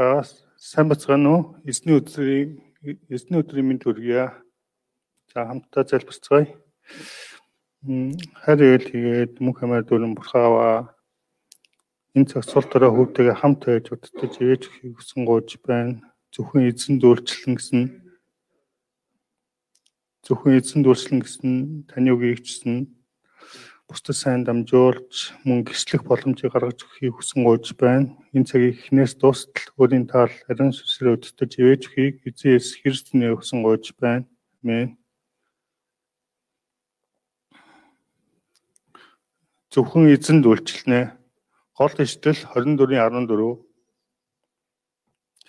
За сайн бацгаана уу? Эзний өдрийн эзний өдрийн мэнд хүргье. За хамтдаа залбирцгаая. Харин тэгээд мөнх хамаар дөрөн бурхаава энэ цаг цул төрөө хүүтэйгээ хамт байж удтаж ээж хийсэн гооч байна. Зөвхөн эзэн дүүлчлэн гэсэн зөвхөн эзэн дүүлчлэн гэсэн таны үгийг ичсэн бусдад сайн дамжуулж мөн гэрчлэх боломжийг гаргаж өгөхийг хүсэн гуйж байна. Энэ цагийг эхнээс дуустал өөрийн таал ариун сүсрээ өдөртөж ивэж өгөхийг эзэн Есүс Христний хүсэн гуйж байна. Амен. Зөвхөн эзэнд үйлчлэнэ. Гол ишлэл 24:14.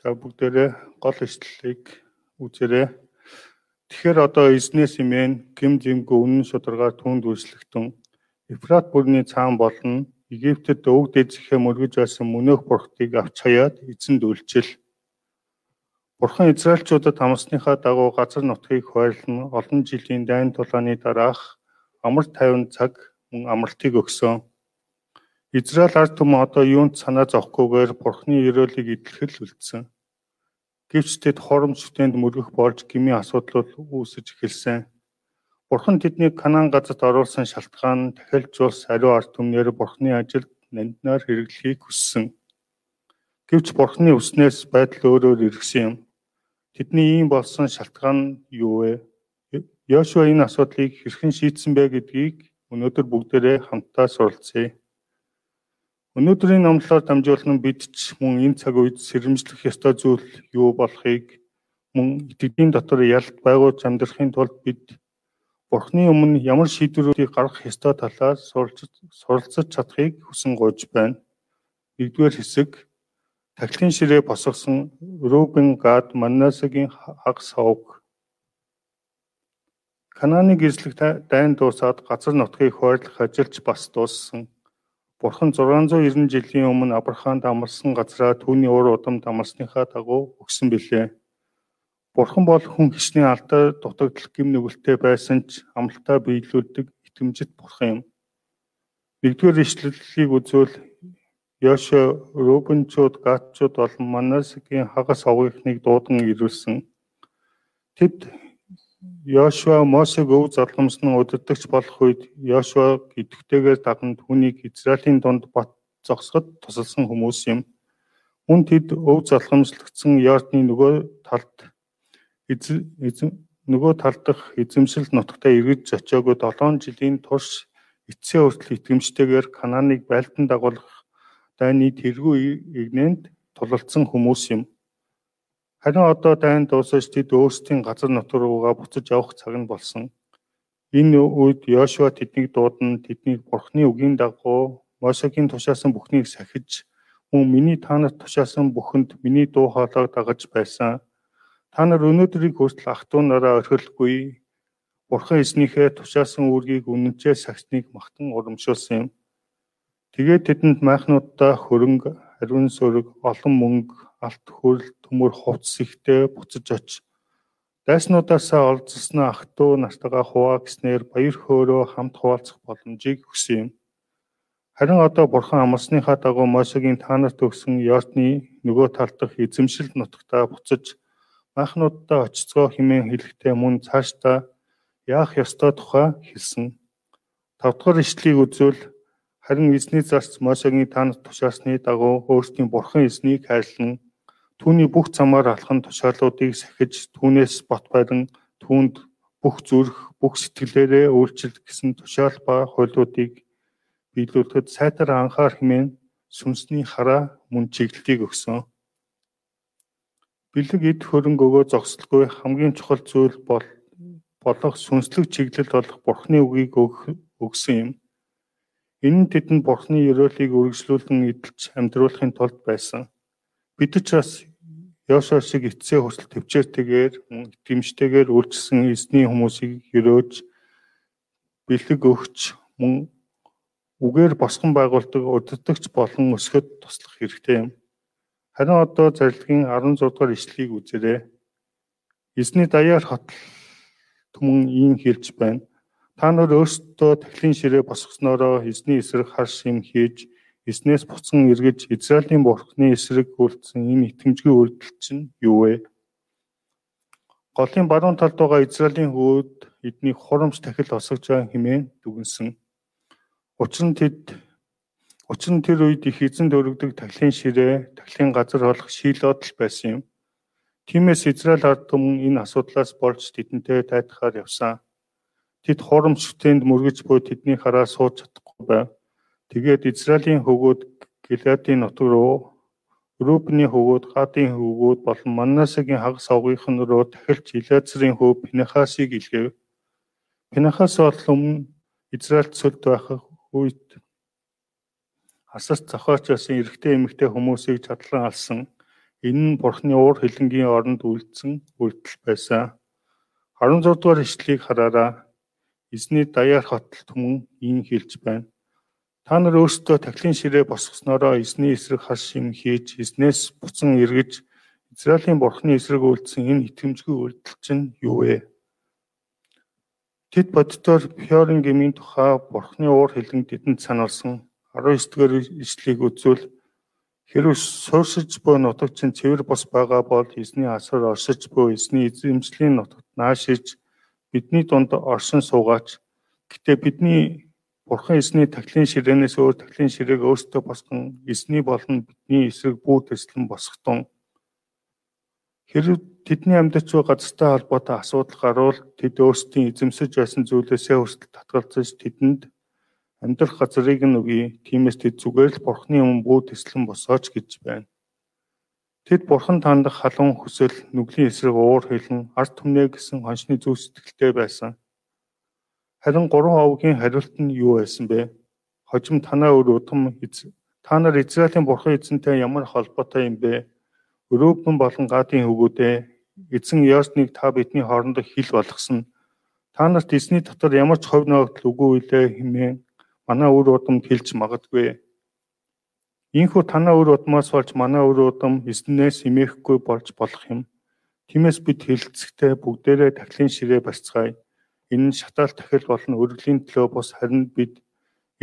За бүгдээрээ гол ишлэлийг үзээрэй. Тэгэхээр одоо эзнээс имэн гим зэмгүй үнэн шударгаар түнд үйлчлэгтэн Ефрат бүрний цаан болон Египтэд өвөг дэзэхээ мөргөж байсан мөнөөх бурхтыг авч хаяад эзэнд үйлчил. Бурхан Израильчуудад амсныхаа дагуу газар нутгийг хуваарлан олон жилийн дайн тулааны дараах амар тайван цаг мөн амралтыг өгсөн. Израиль ард түмэн одоо юунд санаа зовхгүйгээр Бурханы өрөөлийг идэлхэл үлдсэн. Гэвч тэд хоромж сүтэнд мөргөх болж гмийн асуудал үүсэж эхэлсэн. Бурхан тэднийг Канаан газарт оруулсан шалтгаан тахилжуулс ариу ард түмнэр Бурханы ажилд нандинаар хэрэглэхийг хүссэн. Гэвч Бурханы үснээс байдал өөрөөр иргсэн юм. Тэдний ийм болсон шалтгаан юу вэ? Йошуа энэ асуудлыг хэрхэн шийдсэн бэ гэдгийг өнөөдөр бүгдээрээ хамтдаа суралцъя. Өнөөдрийн номлолоор дамжуулан бид ч мөн энэ цаг үед сэрэмжлэх ёстой зүйл юу болохыг мөн итгэлийн дотор ялт байгуулж амьдрахын тулд бид Бурхны өмнө ямар шийдвэрүүдийг гаргах ёстой талаар суралцаж чадахыг хүсэн гуйж байна. Нэгдүгээр хэсэг тахилын ширээ босгосон Рубен Гад Манасагийн хаг савг Канааны гэрчлэг дайн дуусаад газар нутгийг хойрлох ажилч бас дууссан. Бурхан 690 жилийн өмнө Авраамд амарсан газраа түүний уур удам дамарсныхаа дагуу өгсөн билээ. Бурхан бол хүн хичнээн алдаа дутагдал гим нүгэлтэй байсан ч амлалтаа биелүүлдэг итгэмжит бурхан юм. Нэгдүгээр ишлэлийг үзвэл Йошо Рубенчуд Гатчуд болон Манасгийн хагас овгийнхныг дуудан ирүүлсэн. Тэд Йошуа Мосег өв залгамсан удирдахч болох үед Йошуа гэдэгтэйгээр даган түүнийг Израилийн дунд бат зогсоход тусалсан хүмүүс юм. Мөн тэд өв залгамжлагдсан Йордны нөгөө талд нөгөө тал дахь эзэмшил нутагтаа эргэж очиагүй 7 жилийн турш эцсийн хүртэл итгэмжтэйгээр Кананыг байлдан дагуулах дайны тэргүй игнэнд тулалдсан хүмүүс юм. Харин одоо дайн дуусаж тэд өөрсдийн газар нутг руугаа буцаж явах цаг нь болсон. Энэ үед Йошуа тэднийг дуудан тэднийг Бурхны үгийн дагуу Мосегийн тушаасан бүхнийг сахиж мөн миний танарт тушаасан бүхэнд миний дуу хоолойг дагаж байсан Та нар өнөөдрийг хүртэл ах トゥ нараа орхилгүй Бурхан эзнийхээ тушаасан үүргийг үнэнчээ сагсныг магтан урамшуулсан юм. Тэгээд тэдэнд майхнуудаа хөрөнгө, ариун сүрэг, олон мөнгө, алт хөрл, төмөр хувцс ихтэй буцаж оч. Дайснуудаасаа олзсноо ах トゥ нартайгаа хуваа гэснээр баяр хөөрөө хамт хуваалцах боломжийг өгсөн юм. Харин одоо Бурхан амлсныхаа дагуу Мосегийн та нарт өгсөн Йордны нөгөө тал дахь эзэмшил нутагтаа буцаж анхнуудаа очицгоо хэмээн хэлэхдээ мөн цаашдаа яах ёстой тухай хэлсэн. Тавдугаар ишлэлийг үзвэл харин эзний зарц Мосегийн танад тушаасны дагуу өөрсдийн бурхан эзнийг хайрлан түүний бүх замаар алхан тушаалуудыг сахиж түүнээс бот барин түүнд бүх зүрх бүх сэтгэлээрээ үйлчил гэсэн тушаал ба хуйлуудыг биелүүлэхэд сайтар анхаар хэмээн сүнсний хараа мөн чиглэлийг өгсөн бэлэг эд хөрөнгө өгөө зогсолгүй хамгийн чухал зүйл бол болох сүнслэг чиглэл болох Бурхны үгийг өгсөн юм. Энэ нь тэдэнд Бурхны ёроолыг үргэлжлүүлэн эдэлж амьдруулахын тулд байсан. Бид ч бас Йошуа шиг эцсээ хүртэл төвчээртэйгээр итгэмжтэйгээр үйлчилсэн эзний хүмүүсийг ёроож бэлэг өгч мөн үгээр босгон байгуулдаг удирдахч болон өсгөд туслах хэрэгтэй юм. Харин одоо зарилгын 16 дугаар ишлэгийг үзээрэй. Эзний даяар хотл түмэн ийм хэлж байна. Та нар өөрсдөө тахилын ширээ босгосноороо эзний эсрэг хар шим хийж эснээс буцан эргэж Израилийн бурхны эсрэг үйлдсэн энэ итгэмжгүй үйлдэл чинь юу вэ? Голын баруун талд байгаа Израилийн хүүд эднийг хурамч тахил осгож байгаа хэмээн дүгнсэн. Учир нь тэд учир нь тэр үед их эзэн дөрөгдөг тахилын ширээ, тахилын газар болох шилоод л байсан юм. Тиймээс Израиль ард түмэн энэ асуудлаас болж тэдэнтэй тайтахаар явсан. Тэд хурамчтайнд мөргөж буй тэдний хараа сууж чадахгүй байв. Тэгээд Израилийн хөвгүүд Галиадын нутаг руу Рубны хөвгүүд, Гадын хөвгүүд болон Манасагийн хагас авгийнхан руу дахилж Илазрын хөв Пинахасыг илгээв. Пинахас бол өмнө Израильд сүлд байх үед асарт зохиочсон эрэгтэй эмэгтэй хүмүүсийг чадлан алсан. Энэ нь Бурхны уур хилэнгийн оронд үлдсэн үйлдэл байсан. 16 дугаар ишлэгийг хараараа эзний даяар хотл түмэн ийм хэлж байна. Та нар өөрсдөө тахилын ширээ босгосноороо эзний эсрэг хас шим хийж эзнээс буцан эргэж Израилийн бурхны эсрэг үйлдсэн энэ итгэмжгүй үйлдэл чинь юу вэ? Тэд боддоор Пёрын гмийн тухай бурхны уур хилэн тэдэнд сануулсан 19-р ишлэгийг үзвэл хэрв сууршиж буй нутаг чинь цэвэр бос байгаа бол эзний асар оршиж буй эзний эзэмшлийн нутагт наашиж бидний дунд оршин суугаач. Гэтэ бидний Бурхан эзний тахлын ширээнээс өөр тахлын ширээг өөртөө босгон эзний болон бидний эсрэг бүү төслөн босготон. Хэрв тэдний амьдарч буй газартай холбоотой асуудал гарвал тэд өөрсдийн эзэмсэж байсан зүйлээсээ хүртэл татгалзаж тэдэнд амьдрах газрыг нь өгье. Тиймээс тэд зүгээр л Бурханы өмнө бүү төслөн босооч гэж байна. Тэд Бурхан тандах халуун хүсэл, нүглийн эсрэг уур хилэн, ард түмнэ гэсэн хоншны зүв сэтгэлтэй байсан. Харин гурван овгийн хариулт нь юу байсан бэ? Хожим танаа өр удам та нар Израилийн бурхан эзэнтэй ямар холбоотой юм бэ? Өрөөбн болон гадын хөвгүүдээ эзэн Яосныг та бидний хоорондоо хил болгосон. Та нарт эзний дотор ямар ч хувь ногдол үгүй үлээ хэмээн манай өр удамд хэлж магадгүй. Ийхүү танаа өр удмаас болж манай өр удам эзнээс имээхгүй болж болох юм. Тиймээс бид хэлцэгтэй бүгдээрээ тахлын ширээ барьцгаая Энэ нь шатаал тахил болон өргөлийн төлөө бус харин бид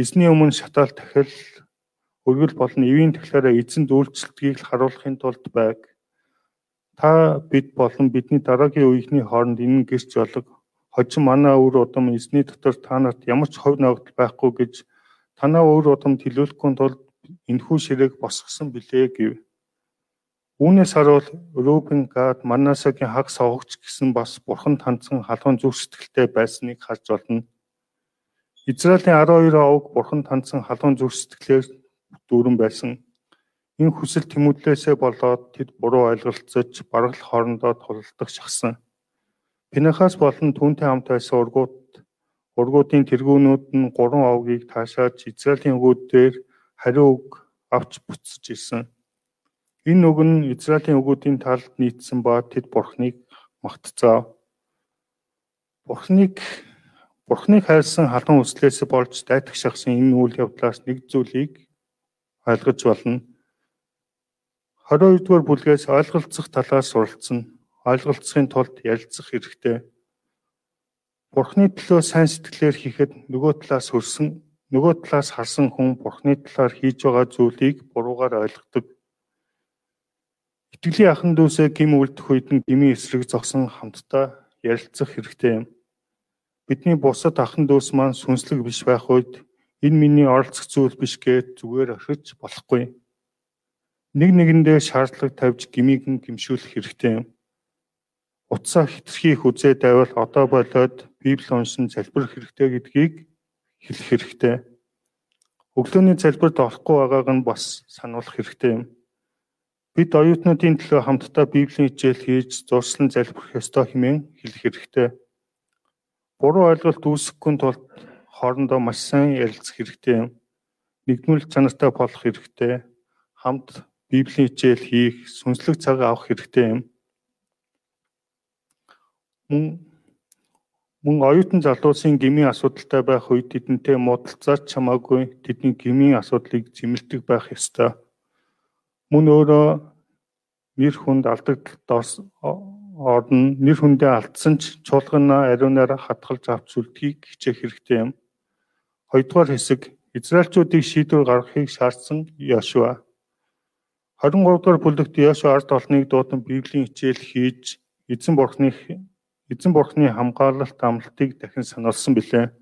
эзний өмнө шатаал тахил өргөл болон эвийн тахлаараа эзэнд үйлчлэлтгийг харуулахын тулд байг. Та бид болон бидний дараагийн үеийнхний хооронд энэ гэрч болог хожим манай өвөр удам эзний дотор та нарт ямар ч ховь ногдол байхгүй гэж танаа өвөр удамд хэлүүлэхгүй тулд энэхүү ширээг босгосон билээ гэв. Үүнээс харуул Рубен, Гад, Манасагийн хаг согогч гэсэн бас бурхан танцсан халуун зүрх сэтгэлтэй байсныг харж болно. Израилийн 12 овг бурхан танцсан халуун зүрх сэтгэлээр дүүрэн байсан. Энэ хүсэл тэмүүлээсээ болоод тэд буруу ойлголцож баргалах хоорондоо тулалдах шахсан. Пинахас болон түүнтэй хамт байсан ургууд ургуудын тэргүүнүүд нь гурван овгийг таашааж Израилийн өгөөддөр хариу үг авч буцаж ирсэн. Энэ үг нь Израилийн өгүүдийн талд нийцсэн ба тэд Бурхныг магтцаа. Бурхныг Бурхныг хайрсан халуун үслээс болж дайтах шахсан энэ үйл явдлаас нэг зүйлийг ойлгож болно. 22 дугаар бүлгээс ойлголцох талаас суралцсан. Ойлголцохын тулд ярилцах хэрэгтэй. Бурхны төлөө сайн сэтгэлээр хийхэд нөгөө талаас хөрсөн, нөгөө талаас харсан хүн Бурхны талаар хийж байгаа зүйлийг буруугаар ойлгодог Итгэлийн ахын дүүсээ гим үлдэх үед нь гмийн эсрэг зогсон хамтдаа ярилцах хэрэгтэй юм. Бидний бусад ахын дүүс маань сүнслэг биш байх үед энэ миний оролцох зүйл биш гэж зүгээр орхиж болохгүй. Нэг нэгэндээ шаардлага тавьж гмийг нь гимшүүлэх хэрэгтэй юм. Утсаа хитрхи их үзээ давал одоо болоод Библи уншин залбирх хэрэгтэй гэдгийг хэлэх хэрэгтэй. Өглөөний залбирт орохгүй байгааг нь бас сануулах хэрэгтэй юм Бид оюутнуудын төлөө хамтдаа Библийн хичээл хийж зурслан залбирх ёстой хэмээн хэлэх хэрэгтэй. Буруу ойлголт үүсэхгүй тулд хоорондоо маш сайн ярилцах хэрэгтэй юм. Нэгдмэл чанартай болох хэрэгтэй. Хамт Библийн хичээл хийх, сүнслэг цаг авах хэрэгтэй юм. Мөн мөн оюутан залуусын гмийн асуудалтай байх үед тэдэнтэй муудалцаач чамаагүй тэдний гмийн асуудлыг зэмлдэг байх ёстой мөн өөрөө нэр хүнд алдагдлалд орно нэр хүндээ алдсан ч чуулгана ариунаараа хатгалж авч үлдхийг хичээх хэрэгтэй юм. Хоёрдугаар хэсэг Израильчуудыг шийдвэр гаргахыг шаардсан Йошуа. 23 дугаар бүлэгт Йошуа ард олныг дуудан Библийн хичээл хийж эзэн бурхны эзэн бурхны хамгаалалт амлалтыг дахин сануулсан билээ.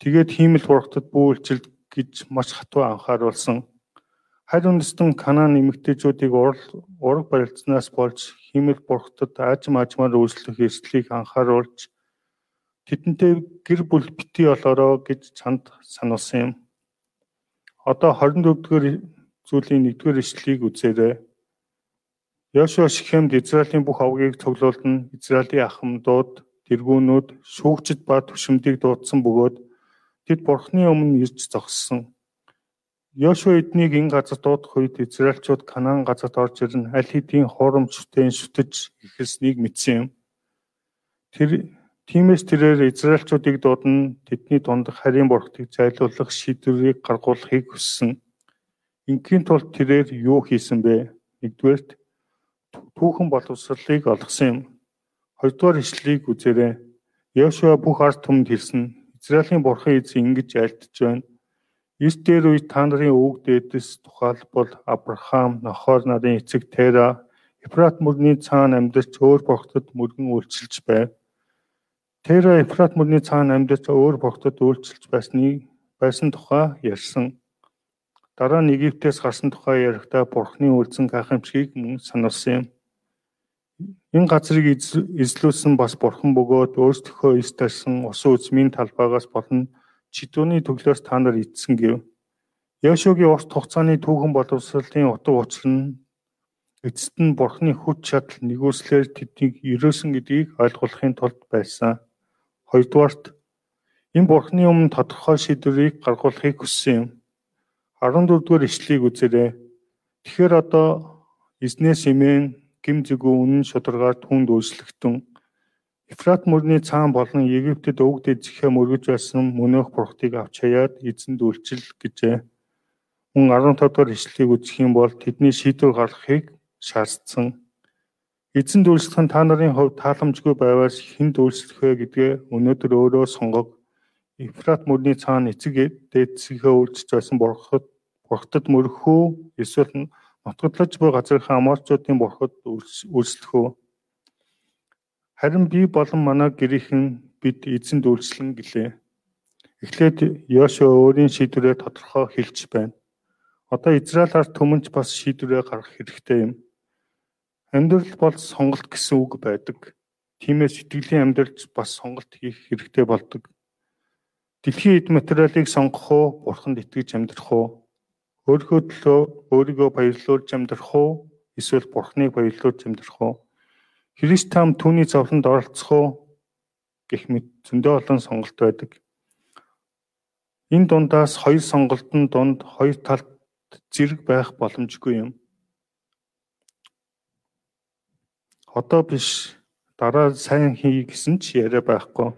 Тэгээд хиймэл бурхтад бүү үйлчлэл гэж маш хатуу анхааруулсан. Харь үндэстэн Канаан эмэгтэйчүүдийг ураг барилцнаас болж хиймэл бурхтад аажим аажмаар үйлчлэх эрсдлийг анхааруулж тэдэнтэй гэр бүл битгий болороо гэж чанд сануулсан юм. Одоо 24 дугаар зүйлийн 1-р ишлэлийг үзээрэй. Йошуа Шихемд Израилийн бүх овгийг цуглуулна. Израилийн ахмадууд, тэргүүнүүд, шүүгчд ба түшимдийг дуудсан бөгөөд тэд Бурхны өмнө ирж зогссон. Йошуа эднийг энэ газар дуудах үед Израильчууд Канаан газарт орж ирэн аль хэдийн хуурамчтай шүтэж эхэлснийг мэдсэн юм. Тэр тиймээс тэрээр Израильчуудыг дуудана тэдний дундах харийн бурхтыг зайлуулах шийдвэрийг гаргуулахыг хүссэн. Ингийн тулд тэрээр юу хийсэн бэ? Нэгдүгээрт түүхэн боловсролыг олгосон юм. Хоёрдугаар ишлэлийг үзээрэй. Йошуа бүх ард түмэнд хэлсэн. Израилийн бурхан эзэн ингэж айлтж байна. Эс дээр үе та нарын өвөг дээдэс тухайлбал Авраам, Нохор нарын эцэг Тера, Ефрат мөрний цаана амьдарч өөр бурхтад мөргөн үйлчилж байв. Тера Ефрат мөрний цаана амьдарч өөр бурхтад үйлчилж байсныг байсан тухай ярьсан. Дараа нь Египтээс гарсан тухай ярихдаа Бурхны үлдсэн гайхамшигыг мөн сануулсан юм. Энэ газрыг эзлүүлсэн бас Бурхан бөгөөд өөрсдийнхөө эс тарсан усан үзмийн талбайгаас болон чидууны төглөөс та нар эдсэн гэв. Яшугийн урт хугацааны түүхэн боловсролын утга учир нь эцэст нь Бурхны хүч чадал нэгүслэр тэднийг ерөөсөн гэдгийг ойлгуулахын тулд байсан. Хоёрдугаарт энэ Бурхны өмнө тодорхой шийдвэрийг гаргуулахыг хүссэн юм. 14 дугаар ишлэгийг үзээрэй. Тэгэхээр одоо эзнээс имэн гим зүгөө үнэн шударгаар түнд үйлчлэгтэн Ефрат мөрний цаан болон Египтэд өвөг дэжихээ мөргөж байсан мөнөөх бурхтыг авч хаяад эзэнд үйлчил гэжээ. Мөн 15 дугаар ишлэлийг үзэх юм бол тэдний шийдвэр гаргахыг шаардсан. Эзэнд үйлчлэх нь та нарын хувьд тааламжгүй байваар хүнд үйлчлэх вэ гэдгээ өнөөдөр өөрөө сонгог. Ефрат мөрний цаана эцэг дээдсийнхээ үйлчж байсан бурхад бурхтад мөрөхөө эсвэл нутгадлаж буй газрынхаа аморчуудын бурхад үйлчлэх үү? Харин би болон манай гэрийнхэн бид эзэнд үйлчлэн гэлээ. Эхлээд Йошуа өөрийн шийдвэрээ тодорхой хэлж байна. Одоо Израилаар төмөнч бас шийдвэрээ гаргах хэрэгтэй юм. Амьдрал бол сонголт гэсэн үг байдаг. Тиймээс сэтгэлийн амьдралд бас сонголт хийх хэрэгтэй болдог. Дэлхийн эд материалыг сонгох уу, бурханд итгэж амьдрах уу? Өөрийнхөө төлөө өөрийгөө баярлуулж амьдрах уу? Эсвэл Бурхныг баярлуулж амьдрах уу? Христ там түүний зовлонд оролцох уу? гэх мэт зөндөө олон сонголт байдаг. Энэ дундаас хоёр сонголтын дунд хоёр талд зэрэг байх боломжгүй юм. Одоо биш дараа сайн хий гэсэн ч яриа байхгүй.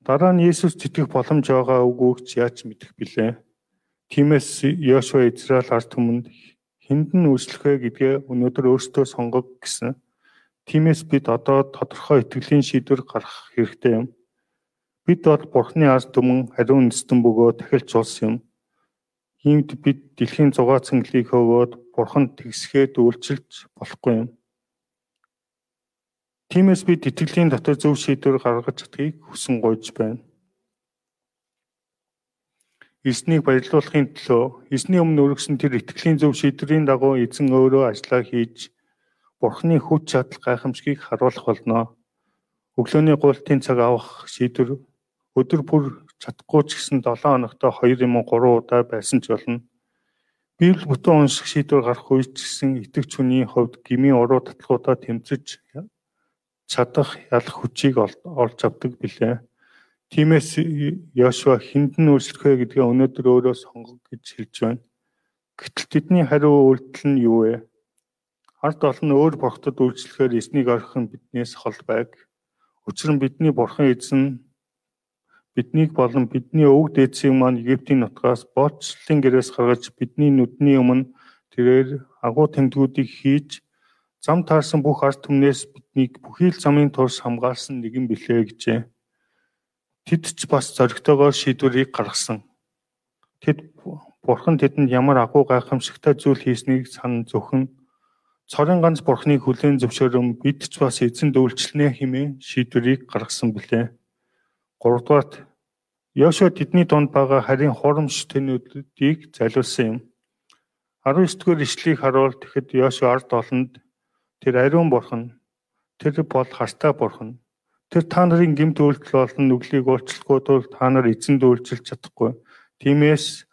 Дараа нь Есүс тэтгэх боломж байгаа үгүйг ч яаж мэдэх билээ? Тиймээс Йошуа Израиль ард түмэнд хүнд нь үйлчлэх вэ гэдгээ өнөөдөр өөртөө сонгог гэсэн. Тиймээс бид одоо тодорхой итгэлийн шийдвэр гаргах хэрэгтэй юм. Бид бол Бурхны ард түмэн хариун үндэстэн бөгөө дахилч улс юм. Иймд бид дэлхийн зугаа цэнгэлийг хөгөөд Бурханд тэгсгээд үйлчилж болохгүй юм. Тиймээс бид итгэлийн дотор зөв шийдвэр гаргаж чадахыг хүсэн гуйж байна эзнийг баярлуулахын төлөө эзний өмнө өргөсөн тэр итгэлийн зөв шийдвэрийн дагуу эзэн өөрөө ажиллаа хийж Бурхны хүч чадал гайхамшгийг харуулах болно. Өглөөний гуйлтын цаг авах шийдвэр өдөр бүр чадахгүй ч гэсэн 7 хоногт 2 юм уу 3 удаа байсан ч болно. Библи бүтэн унших шийдвэр гарах үед ч гэсэн итгэж хүний хувьд гмийн уруу татлагуудаа тэмцэж чадах ялах хүчийг олж авдаг билээ. Тиймээс Йошуа хиндэн үйлчлэх вэ гэдгээ өнөөдөр өөрөө сонгох гэж хэлж байна. Гэтэл тэдний хариу үйлдэл нь юу вэ? Ард олон өөр бурхтад үйлчлэхээр эзнийг орхих нь биднээс хол байг. Учир нь бидний бурхан эзэн биднийг болон бидний өвөг дээдсийн маань Египтийн нутгаас боцлын гэрээс гаргаж бидний нүдний өмнө тэрээр агуу тэмдгүүдийг хийж зам таарсан бүх ард түмнээс биднийг бүхий л замын турш хамгаалсан нэгэн билээ гэжээ. Тэд ч бас зоригтойгоор шийдвэрийг гаргасан. Тэд бурхан тэдэнд ямар агуу гайхамшигтай зүйл хийснийг сан зөвхөн цорын ганц бурхныг хүлээн зөвшөөрөн бид ч бас эзэн дүүлчлэнэ хэмээн шийдвэрийг гаргасан билээ. 3 дугаарт Йошуа тэдний дунд байгаа харин хоромж тэнүүдийг залуулсан юм. 19 дугаар ишлэгийг харуул тэгэхэд Йошуа ард олонд тэр ариун бурхан тэр бол хартай бурхан Тэр та нарын гэмт үйлдэл болон нүглийг уучлахгүй тул та нар эзэнд үйлчилж чадахгүй. Тиймээс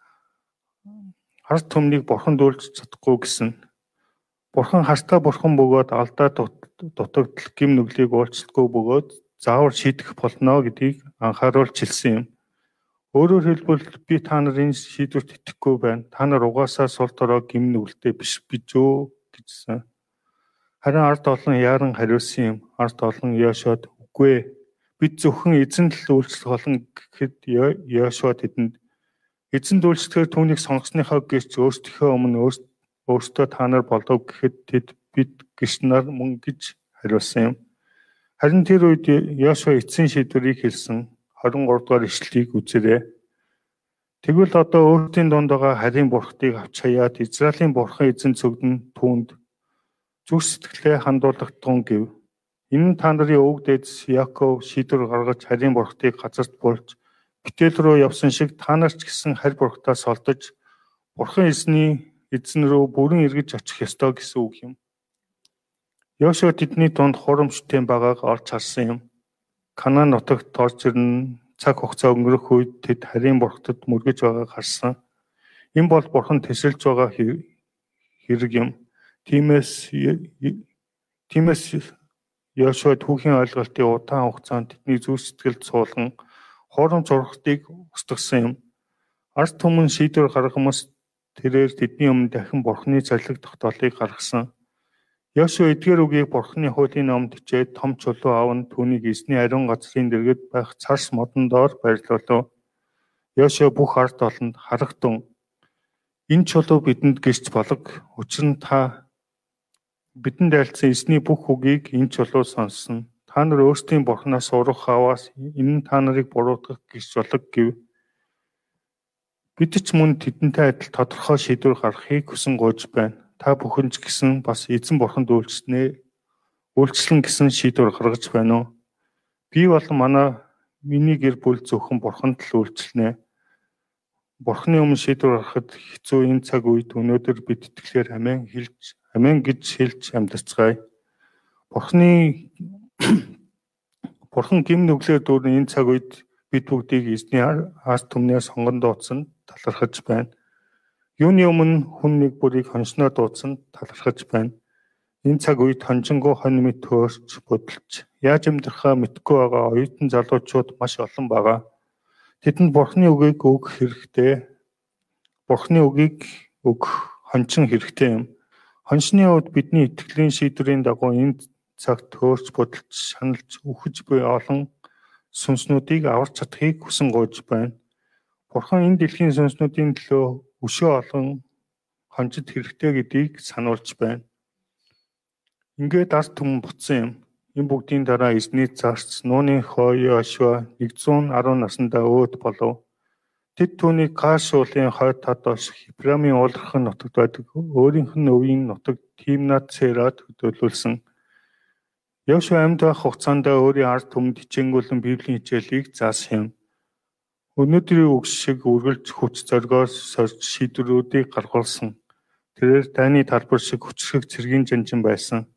харт төмнийг бурханд үйлчилж чадахгүй гэсэн. Бурхан хартаа бурхан бөгөөд алдаа дутагдал гим нүглийг уучлахгүй бөгөөд заавар шийдэх болно гэдгийг анхааруулж хэлсэн юм. Өөрөөр хэлбэл би та нарын шийдвэрт итгэхгүй байна. Та нар угаасаа сул дорой гим нүгэлтэй биш гэж өө гэжсэн. Харин ард олон яаран хариулсан юм. Ард олон Яшод Үгүй ээ. Бид зөвхөн эзэн л үйлчлэх болон гэхэд Йошуа тэдэнд эзэн үйлчлэхээр түүнийг сонгосныхоо гэрч өөрсдийнхөө өмнө өөртөө та нар болов гэхэд тэд бид нар мөн гэж хариулсан юм. Харин тэр үед Йошуа эцсийн шийдвэрийг хэлсэн 23 дугаар ишлэлийг үзээрэй. Тэгвэл одоо өөртөө дунд байгаа харийн бурхтыг авч хаяад Израилийн бурхан эзэн цогдөн түүнд зүрх сэтгэлээ хандуулах тун гэв. Энэ нь та нарын өвөг дээдс Яков шийдвэр гаргаж харийн бурхтыг газарт болж битэл рүү явсан шиг та нар ч гэсэн харь бурхтаас олдож бурхан эзний эзэн рүү бүрэн эргэж очих ёстой гэсэн үг юм. Йошуа тэдний дунд хурамчтай байгааг олж харсан юм. Канаан нутагт орж ирнэ цаг хугацаа өнгөрөх үед тэд харийн бурхтад мөргөж байгааг харсан. Энэ бол бурхан тэсэлж байгаа хэрэг юм. Тиймээс тиймээс Йошуа түүхийн ойлголтын удаан хугацаанд тэдний зүрх сэтгэлд суулган хоорон зургатыг устгасан юм. Ард түмэн шийдвэр гаргамас тэрээр тэдний өмнө дахин бурхны цалиг тогтоолыг гаргасан. Йошуа эдгээр үгийг бурхны хуулийн номд хичээд том чулуу аван түүнийг эзний ариун газрын дэргэд байх царс модон доор байрлуулав. Йошуа бүх ард олонд харагтун энэ чулуу бидэнд гэрч болог учир нь та бидэнд айлцсан эзний бүх үгийг энэ чулуу сонссон. Та нар өөрсдийн бурхнаас урах хаваас энэ нь та нарыг буруутгах гэж болог гэв. Бид ч мөн тэдэнтэй адил тодорхой шийдвэр гаргахыг хүсэн гуйж байна. Та бүхэн ч гэсэн бас эзэн бурханд үйлчлэнэ. Үйлчлэн гэсэн шийдвэр гаргаж байна уу? Би болон манай миний гэр бүл зөвхөн бурханд л үйлчлэнэ. Бурхны өмнө шийдвэр гаргахад хэцүү энэ цаг үед өнөөдөр бид итгэлээр амин хэлж Амен гэж хэлж амьдарцгаая. Бурхны Бурхан гим нүглээр дүүрэн энэ цаг үед бид бүгдийг эзний ард түмнээ сонгон дуудсан талархаж байна. Юуны өмнө хүн нэг бүрийг хоншноо дуудсан талархаж байна. Энэ цаг үед хонжингоо хон мэт хөөрч бодлож яаж амьдрахаа мэдгүй байгаа оюутан залуучууд маш олон байгаа. Тэдэнд Бурхны үгийг өгөх хэрэгтэй. Бурхны үгийг өгөх хончин хэрэгтэй юм. Хоншны хувьд бидний итгэлийн шийдвэрийн дагуу энэ цагт хөөрч бодолж шаналж үхэж буй олон сүнснүүдийг аварч чадахыг хүсэн гуйж байна. Бурхан энэ дэлхийн сүнснүүдийн төлөө өшөө олон хонжид хэрэгтэй гэдгийг сануулж байна. Ингээд ард түмэн буцсан юм. Энэ бүгдийн дараа эзний зарц нууны хойё ашва 110 наснда өөд болов. Тэд түүнийг Каш уулын хойд тадоос Хипрамын уулархан нутагт байдаг өөрийнх нь өвийн нутаг Тимнат Церад хөдөөлүүлсэн. Йошуа амьд байх хугацаанд өөрийн ард түмэнд хичээнгүйлэн Библийн хичээлийг заасан юм. Өнөөдрийн үгс шиг үргэлж хүч зоргоос сорж шийдвэрүүдийг гаргуулсан. Тэрээр таны талбар шиг хүчрэг цэргийн жанжин байсан.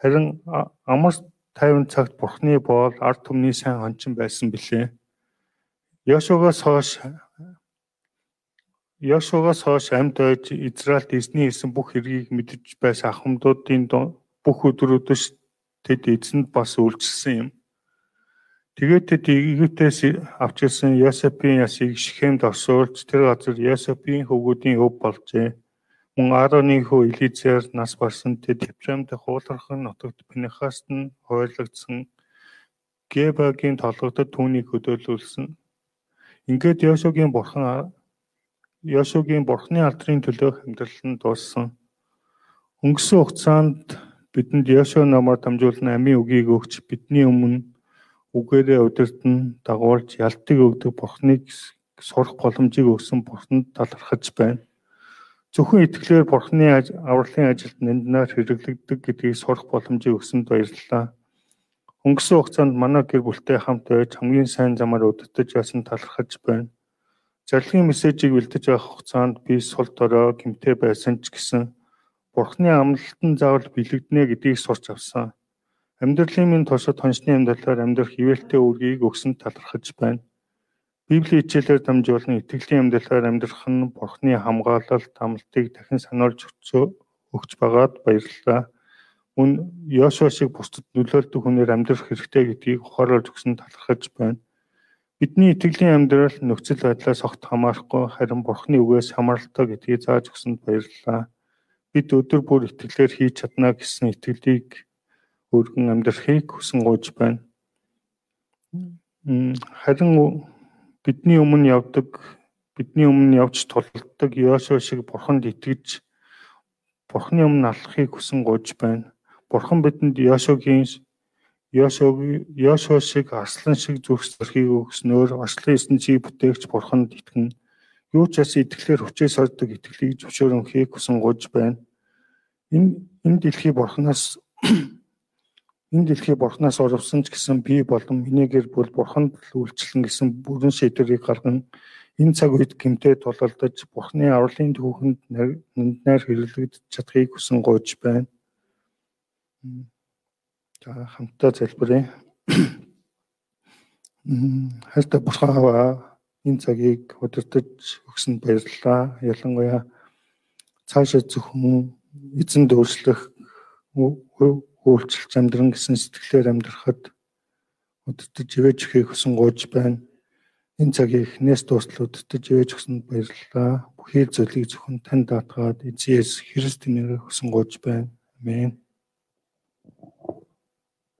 Харин амар тайван цагт Бурхны боол ард түмний сайн хончин байсан билээ. Йошуагаас хойш Йошуагаас хойш амьд ойж Израильд эзний хийсэн бүх хэргийг мэдж байсан ахмадуудын бүх өдрүүдс тэд эзэнд бас үйлчилсэн юм. Тэгээд тэд Египтээс авч ирсэн Йосепийн ясыг Шихемд орсуулж тэр газар Йосепийн хөвгүүдийн өв болжээ. Мөн Аароны хүү Элизер нас барсан тэд Ефраимд хуулархан нутагт Пинехаст нь хуваарлагдсан Гебагийн толгойд түүнийг хөдөөлүүлсэн. Ингээд Йошуагийн бурхан Йошуагийн бурхны алдрын төлөөх амьдрал нь дууссан. Өнгөрсөн хугацаанд бидэнд Йошуа намаар дамжуулан амийн үгийг өгч бидний өмнө үгээрээ удирдан дагуулж ялтыг өгдөг бурхныг сурах боломжийг өгсөн Бурханд талархаж байна. Зөвхөн итгэлээр Бурханы авралын ажилд нандинаар хэрэглэгддэг гэдгийг сурах боломжийг өгсөнд баярлалаа. Өнгөрсөн хугацаанд манай гэр бүлтэй хамт байж хамгийн сайн замаар өдөртөж ясан талархаж байна. Зарлагын мессежийг бэлдэж байх хугацаанд би сул дорой гимтэй байсан ч гэсэн Бурхны амлалтан заавал бэлэгдэнэ гэдгийг сурч авсан. Амьдралын минь тушид хоншны амьдралаар амьдрах хിവэлтэй үргийг өгсөн талархаж байна. Библийн хичээлээр дамжуулан итгэлийн амьдралаар амьдрах нь Бурхны хамгаалалт, амлалтыг дахин сануулж өгч байгаад баярлалаа. Мөн Йошуа шиг бусдад нөлөөлдөг хүнээр амьдрах хэрэгтэй гэдгийг ухааруулж өгсөн талархаж байна. Бидний итгэлийн амьдрал нөхцөл байдлаас огт хамаарахгүй харин Бурхны үгээс хамааралтай гэдгийг зааж өгсөнд баярлалаа. Бид өдөр бүр итгэлээр хийж чадна гэсэн итгэлийг өргөн амьдрахыг хүсэн гуйж байна. Харин бидний өмнө явдаг бидний өмнө явж тулдаг Йошуа шиг бурханд итгэж бурхны өмнө алхахыг хүсэн гуйж байна. Бурхан бидэнд Йошуагийн Йошуаг Йошуа шиг арслан шиг зүрх зорхийг өгснөөр арслан эсн чи бүтээгч бурханд итгэн юу ч бас итгэлээр хүчээс ордог итгэлийг зөвшөөрөнхийг хүсэн гуйж байна. Энэ энэ дэлхий бурханаас энэ дэлхий бурхнаас орвсон ч гэсэн би болон миний гэр бүл бурханд л үйлчлэн гэсэн бүрэн шийдвэрийг гарган энэ цаг үед гэмтээ тулалдаж бурхны авралын түүхэнд найр хэрэглэгдэж чадахыг хүсэн гойж байна. За хамтдаа залбирая. Хайртай бурхааваа энэ цагийг удирдах өгсөнд баярлалаа. Ялангуяа цаашаа зөвхөн эзэн дүүслэх үйлчлж амьдран гэсэн сэтгэлээр амьдрахад өдөртөж живэж ихийг хүсэн гоож байна. Энэ цагийг эхнээс дуустал өдөртөж живэж өгсөнд баярлалаа. Бүхий зүйлийг зөвхөн тань даатгаад эзэн Христийн нэрээр хүсэн гоож байна. Амен.